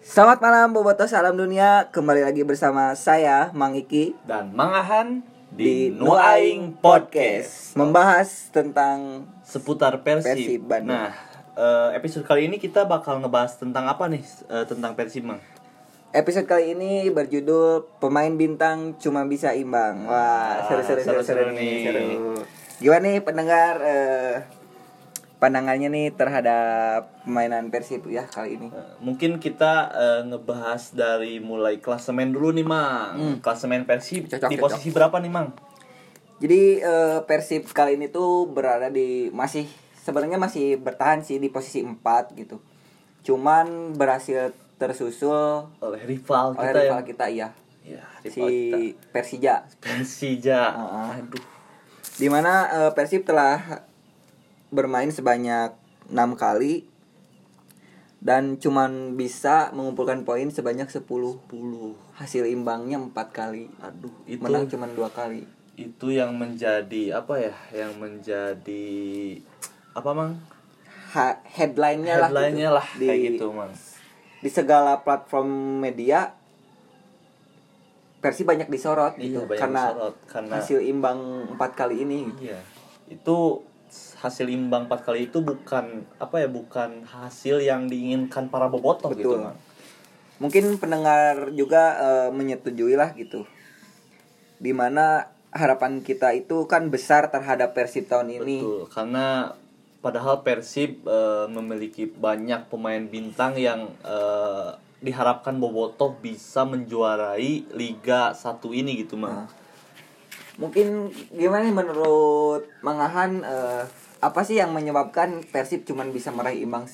Selamat malam Boboto Salam Dunia Kembali lagi bersama saya Mang Iki dan Mangahan Di di Nuaing Podcast Membahas tentang seputar Persib. Persib Bandung. Nah, eh, episode kali ini kita bakal ngebahas tentang apa nih? Eh, tentang Persib, Mang. Episode kali ini berjudul Pemain Bintang Cuma Bisa Imbang Wah Ah, seru seru seru, seru, seru-seru nih seru. Gimana nih pendengar eh, Pandangannya nih terhadap Permainan Persib ya kali ini Eh, mungkin kita eh, ngebahas dari mulai klasemen dulu nih, Mang. Hmm. Klasemen Persib Cocok, di cocok. posisi berapa nih, Mang? Jadi eh, Persib kali ini tuh berada di masih sebenarnya masih bertahan sih di posisi 4 gitu. Cuman berhasil tersusul Oleh rival oleh kita rival ya. kita iya Ya, si kita. Persija. Persija. Ah. Aduh. Di mana eh, Persib telah bermain sebanyak enam kali dan cuman bisa mengumpulkan poin sebanyak 10 10. hasil imbangnya empat kali. Aduh, itu menang cuman dua kali. Itu yang menjadi apa ya yang menjadi apa mang? Ha- headline-nya lah gitu. headline-nya lah di, kayak gitu mang. di segala platform media Persib banyak disorot gitu. Iya, banyak karena disorot, karena- hasil imbang empat kali ini gitu. iya. Itu hasil imbang empat kali itu bukan apa ya bukan hasil yang diinginkan para bobotoh gitu mang mungkin pendengar juga eh, menyetujui lah gitu. Di mana harapan kita itu kan besar terhadap Persib tahun ini. Betul karena padahal Persib eh, memiliki banyak pemain bintang yang eh, diharapkan bobotoh bisa menjuarai Liga satu ini gitu mang Nah, mungkin gimana nih menurut Mangahan eh, apa sih yang menyebabkan Persib cuman bisa meraih imbang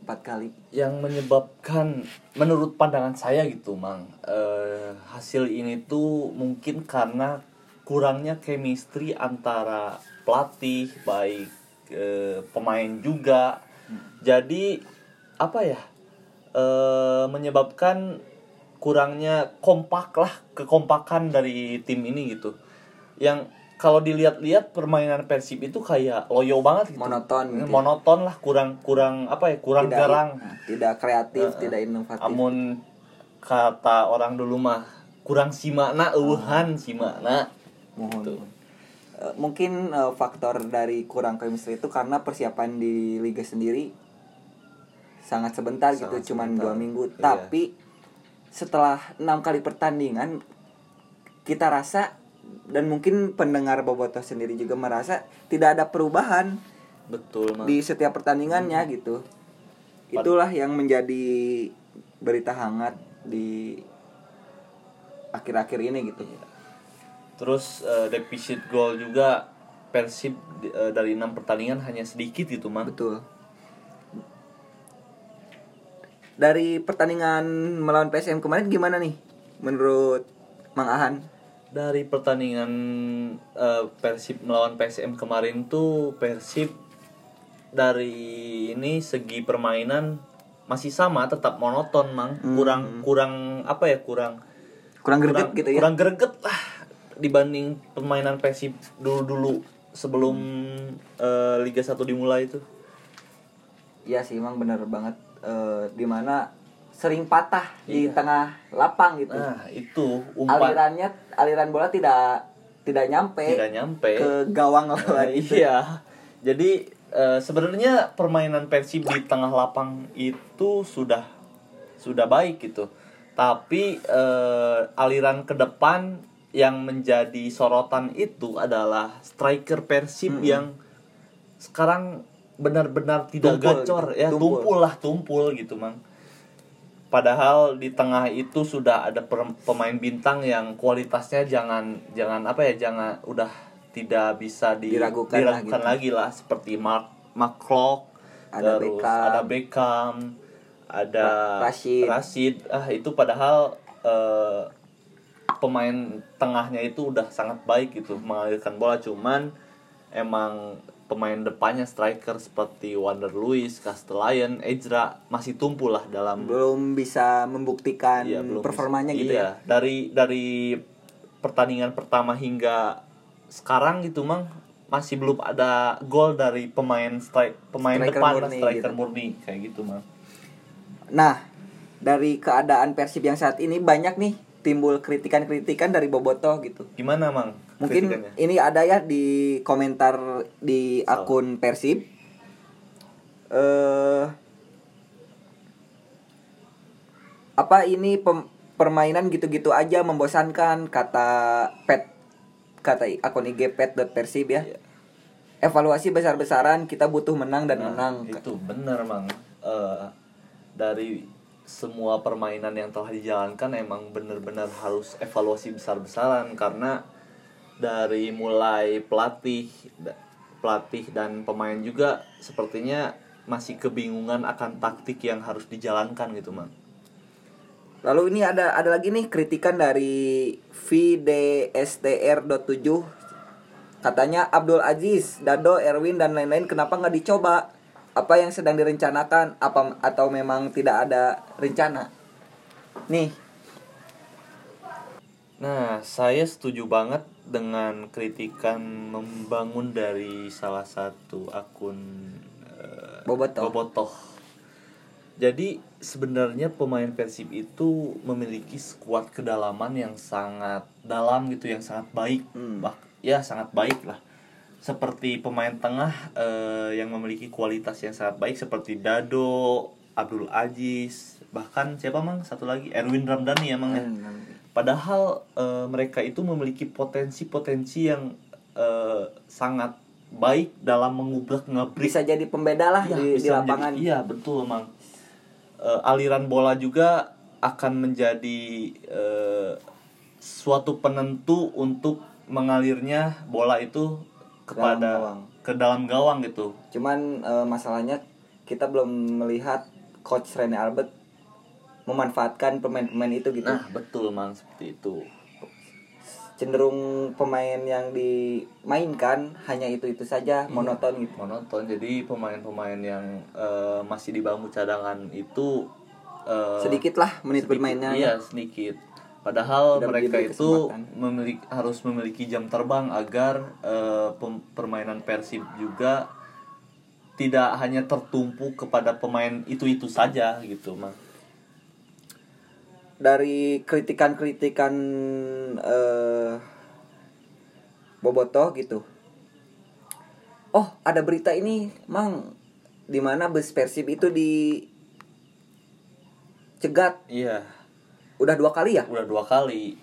empat kali? Yang menyebabkan menurut pandangan saya gitu mang eh, hasil ini tuh mungkin karena kurangnya chemistry antara pelatih baik eh, pemain juga. Jadi apa ya eh, menyebabkan kurangnya kompak lah kekompakan dari tim ini gitu yang kalau dilihat-lihat permainan Persib itu kayak loyo banget gitu. Monoton gitu. Monoton lah kurang kurang apa ya kurang tidak garang. tidak kreatif Heeh. tidak inovatif. amun kata orang dulu mah kurang simakna eueuhan simakna mohon. Gitu. Eh, mungkin eh, faktor dari kurang chemistry itu karena persiapan di liga sendiri sangat sebentar Sangat gitu cuman dua minggu. Iya. tapi setelah enam kali pertandingan kita rasa dan mungkin pendengar bobotoh sendiri juga merasa tidak ada perubahan betul mah di setiap pertandingannya Hmm. gitu itulah yang menjadi berita hangat di akhir-akhir ini gitu Iya. terus eh, defisit gol juga Persib eh, dari enam pertandingan hanya sedikit gitu mah Betul. Dari pertandingan melawan PSM kemarin gimana nih menurut Mang Ahan? Dari pertandingan eh, Persib melawan PSM kemarin tuh Persib dari ini segi permainan masih sama tetap monoton mang. Kurang kurang apa ya kurang Kurang greget kurang, gitu ya. kurang greget lah dibanding permainan Persib dulu dulu sebelum eh, Liga 1 dimulai itu. Iya sih emang bener banget. Eh, di mana sering patah di Iya. tengah lapang gitu. nah itu umpan Alirannya aliran bola tidak tidak nyampe tidak nyampe ke gawang Nah, lawan itu. iya. Jadi eh, sebenarnya permainan Persib di tengah lapang itu sudah sudah baik gitu. Tapi eh, aliran ke depan yang menjadi sorotan itu adalah striker Persib yang sekarang benar-benar tidak Tumpul, gacor ya, tumpul. tumpul lah, tumpul gitu, Mang. Padahal di tengah itu sudah ada pemain bintang yang kualitasnya jangan jangan apa ya jangan udah tidak bisa di- Diragukan lah gitu. lagi lah seperti Mark McClock Ada terus Beckham. ada Beckham ada Ra- Rashid. Rashid. ah itu padahal eh, pemain tengahnya itu udah sangat baik gitu mengalirkan bola cuman emang pemain depannya striker seperti Wander Luis, Castellayan, Ezra masih tumpul lah dalam Belum bisa membuktikan Iya, belum performanya bisa. gitu Iya, ya. Dari dari pertandingan pertama hingga sekarang gitu mang masih belum ada gol dari pemain strike pemain Striker depan murni striker gitu. murni kayak gitu mang. Nah, dari keadaan Persib yang saat ini banyak nih timbul kritikan-kritikan dari Bobotoh gitu. Gimana, Mang? Mungkin ini ada ya di komentar di akun Persib. Eh apa ini pem- permainan gitu-gitu aja membosankan kata pet kata akun IG pet.persib ya. Iya. Evaluasi besar-besaran kita butuh menang dan Nah, menang. itu bener mang Eh, dari semua permainan yang telah dijalankan emang bener-bener harus evaluasi besar-besaran karena dari mulai pelatih pelatih dan pemain juga sepertinya masih kebingungan akan taktik yang harus dijalankan gitu mang Lalu ini ada ada lagi nih kritikan dari VDSTR.7 Katanya Abdul Aziz, Dado, Erwin dan lain-lain kenapa nggak dicoba? Apa yang sedang direncanakan? Apa atau memang tidak ada rencana? Nih, Nah, saya setuju banget dengan kritikan membangun dari salah satu akun eh, Bobotoh. Bobotoh. Jadi sebenarnya pemain Persib itu memiliki skuad kedalaman yang sangat dalam gitu, yang sangat baik, Hmm. bah ya sangat baik lah. Seperti pemain tengah eh, yang memiliki kualitas yang sangat baik seperti Dado, Abdul Aziz, bahkan siapa mang satu lagi Erwin Ramdhani ya mang ya? Padahal eh, mereka itu memiliki potensi-potensi yang eh, sangat baik dalam mengubrak ngabrik bisa jadi pembeda lah Iya, di, di menjadi- lapangan. iya betul mang. Eh, aliran bola juga akan menjadi eh, suatu penentu untuk mengalirnya bola itu kepada gawang. ke dalam gawang gitu. Cuman eh, masalahnya kita belum melihat coach Rene Albert memanfaatkan pemain-pemain itu gitu. Nah betul mang seperti itu. Cenderung pemain yang dimainkan hanya itu-itu saja, Iya. monoton gitu. monoton jadi pemain-pemain yang eh, masih di bangku cadangan itu eh, Sedikit lah menit sedikit- bermainnya. iya sedikit padahal Tidak mereka itu memiliki harus memiliki jam terbang agar pem- permainan Persib juga tidak hanya tertumpu kepada pemain itu-itu saja gitu mah Dari kritikan-kritikan eh Bobotoh gitu. Oh, ada berita ini, Mang. Di mana bus Persib itu di cegat iya udah dua kali ya? udah dua kali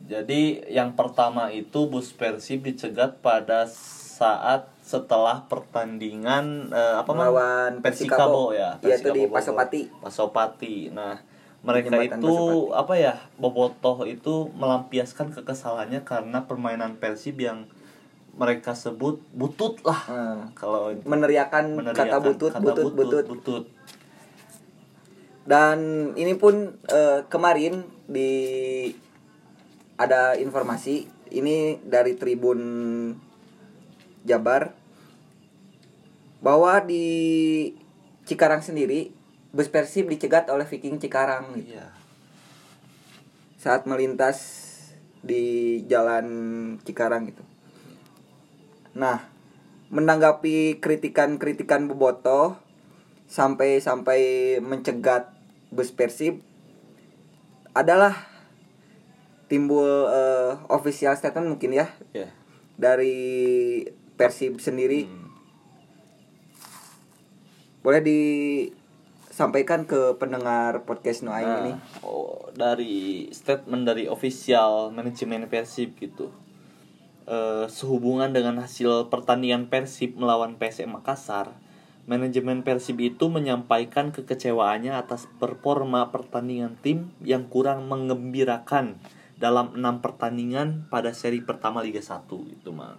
jadi yang pertama itu bus Persib dicegat pada saat setelah pertandingan eh, apa? Melawan Persikabo Persikabo. ya Iya, itu Persikabo di. Pasopati. Pasopati nah mereka Jembatan itu Pasopati. apa ya Bobotoh itu melampiaskan kekesalannya karena permainan Persib yang mereka sebut butut lah Hmm. kalau Meneriakan, meneriakan kata butut, kata butut, butut, butut. Dan ini pun eh, kemarin di ada informasi ini dari Tribun Jabar bahwa di Cikarang sendiri bus Persib dicegat oleh Viking Cikarang gitu. iya saat melintas di jalan Cikarang gitu. Nah, menanggapi kritikan-kritikan Bobotoh sampai-sampai mencegat bus Persib adalah timbul eh, official statement mungkin ya ya dari Persib sendiri. Hmm. Boleh disampaikan ke pendengar podcast Noain Nah, ini. oh, dari statement dari official manajemen Persib gitu. Eh, sehubungan dengan hasil pertandingan Persib melawan PSM Makassar, manajemen Persib itu menyampaikan kekecewaannya atas performa pertandingan tim yang kurang mengembirakan dalam enam pertandingan pada seri pertama Liga 1 itu mang.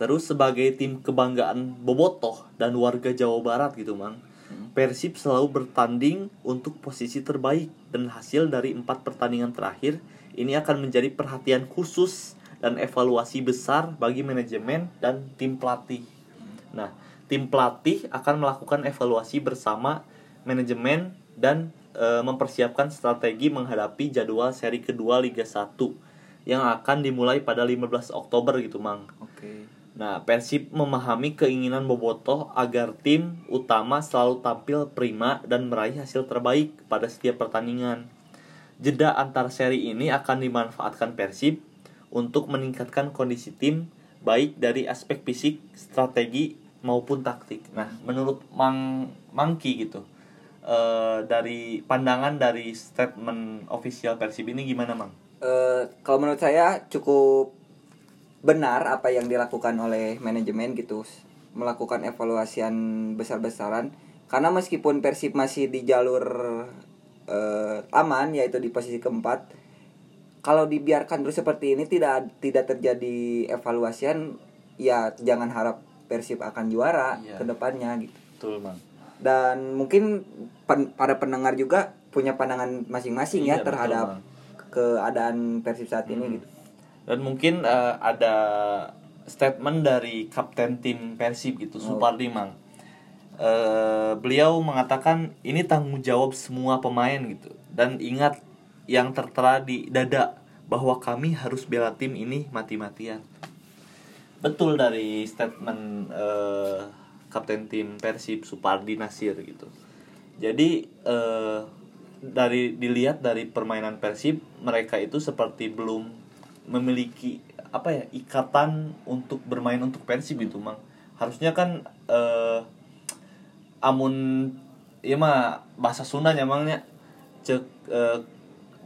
Terus sebagai tim kebanggaan Bobotoh dan warga Jawa Barat gitu mang Persib selalu bertanding untuk posisi terbaik Dan hasil dari empat pertandingan terakhir Ini akan menjadi perhatian khusus dan evaluasi besar bagi manajemen dan tim pelatih Nah, tim pelatih akan melakukan evaluasi bersama manajemen dan e, mempersiapkan strategi menghadapi jadwal seri kedua Liga 1 yang akan dimulai pada 15 Oktober gitu, Mang. Oke. Nah, Persib memahami keinginan Bobotoh agar tim utama selalu tampil prima dan meraih hasil terbaik pada setiap pertandingan. Jeda antar seri ini akan dimanfaatkan Persib untuk meningkatkan kondisi tim baik dari aspek fisik, strategi maupun taktik. Nah, menurut Mang Mangki gitu. eh, dari pandangan dari statement official Persib ini gimana, Mang? Eh, kalau menurut saya cukup benar apa yang dilakukan oleh manajemen gitu melakukan evaluasian besar-besaran karena meskipun Persib masih di jalur eh, aman yaitu di posisi keempat kalau dibiarkan terus seperti ini tidak tidak terjadi evaluasian ya jangan harap Persib akan juara Iya. ke depannya gitu Betul, Mang. dan mungkin pen- para pendengar juga punya pandangan masing-masing Iya, ya betul, terhadap Bang. keadaan Persib saat ini Hmm. gitu Dan mungkin eh, ada statement dari kapten tim Persib gitu, Oh. Supardi Mang. Eh, beliau mengatakan ini tanggung jawab semua pemain gitu. Dan ingat yang tertera di dada bahwa kami harus bela tim ini mati-matian. Betul dari statement eh, kapten tim Persib Supardi Nasir gitu. Jadi eh, dari dilihat dari permainan Persib mereka itu seperti belum memiliki apa ya ikatan untuk bermain untuk Persib gitu mang. Harusnya kan eh, amun ya mah bahasa Sunda nyamangnya cek eh,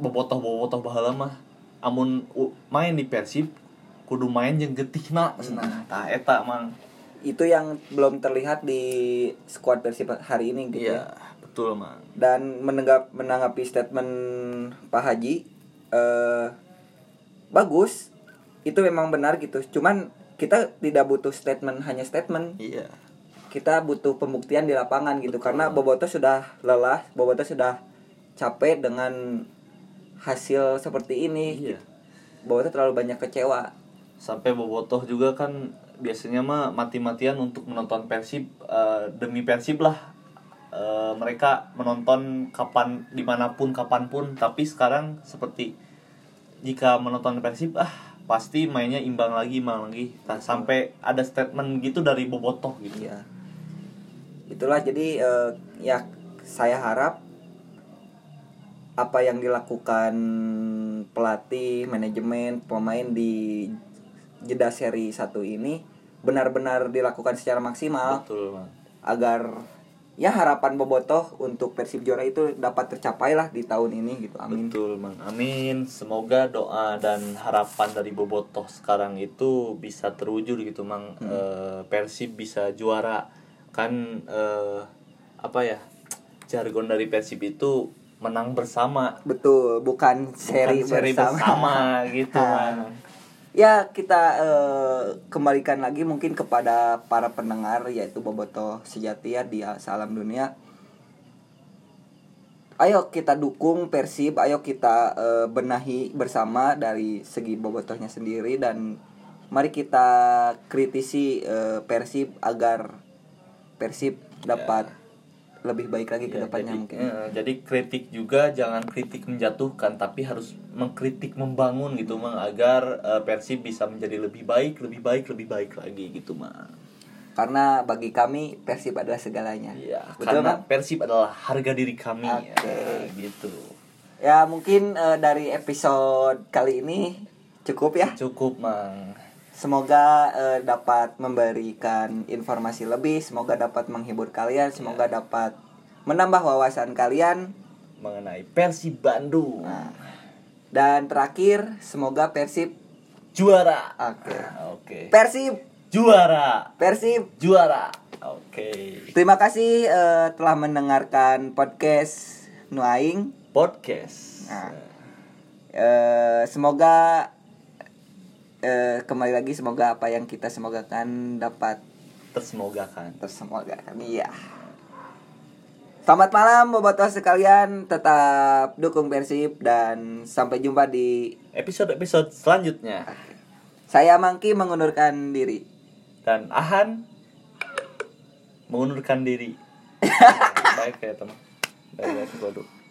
bobotoh bobotoh bahala mah. Amun main di Persib kudu main jeung getihna nah tah eta mang itu yang belum terlihat di skuad Persib hari ini gitu iya ya. betul mang Dan menenggap menanggapi statement Pak Haji eh bagus. Itu memang benar gitu. Cuman kita tidak butuh statement hanya statement. iya Kita butuh pembuktian di lapangan gitu Betul. karena Boboto sudah lelah, Boboto sudah capek dengan hasil seperti ini. iya Boboto terlalu banyak kecewa. Sampai bobotoh juga kan biasanya mah mati-matian untuk menonton Persib eh, demi Persib lah. Eh, mereka menonton kapan di mana pun kapan pun. Tapi sekarang seperti jika menonton Persib ah pasti mainnya imbang lagi imbang lagi. Nah, sampai ada statement gitu dari bobotoh gitu. Iya. Itulah jadi eh, ya saya harap apa yang dilakukan pelatih, manajemen, pemain di jeda seri satu ini benar-benar dilakukan secara maksimal betul agar ya harapan Bobotoh untuk Persib juara itu dapat tercapai lah di tahun ini gitu. Amin. Betul, Mang. Amin. Semoga doa dan harapan dari Bobotoh sekarang itu bisa terwujud gitu, Mang. Eh, Persib bisa juara. Kan eh, apa ya? Jargon dari Persib itu menang bersama, Betul, bukan seri, bukan seri bersama. bersama gitu. Mang. Ya kita eh, kembalikan lagi mungkin kepada para pendengar yaitu Bobotoh sejati ya di Salam Dunia. Ayo kita dukung Persib, ayo kita eh, benahi bersama dari segi Bobotohnya sendiri dan mari kita kritisi eh, Persib agar Persib dapat lebih baik lagi ke Ya, depannya jadi, mungkin. eh, jadi kritik juga jangan kritik menjatuhkan tapi harus mengkritik membangun gitu mang agar eh, Persib bisa menjadi lebih baik lebih baik lebih baik lagi gitu mang Karena bagi kami Persib adalah segalanya. Iya, karena Bang? Persib adalah harga diri kami Oke. ya, gitu. Ya mungkin eh, dari episode kali ini cukup ya. Cukup, Mang. Semoga eh, dapat memberikan informasi lebih, semoga dapat menghibur kalian, semoga dapat menambah wawasan kalian. Mengenai Persib Bandung. Nah, dan terakhir, semoga Persib Juara. Oke. Oke. Persib, Juara. Persib. Juara. Oke. Terima kasih eh, telah mendengarkan podcast Nuaing. Podcast. Nah. Eh, semoga eh, kembali lagi semoga apa yang kita semogakan dapat Tersemogakan. tersemoga kami ya. Selamat malam bobotoh sekalian, tetap dukung Persib dan sampai jumpa di Episode-episode selanjutnya. saya Mangki mengundurkan diri. Dan Ahan mengundurkan diri. Baik ya, teman. Baik, baik.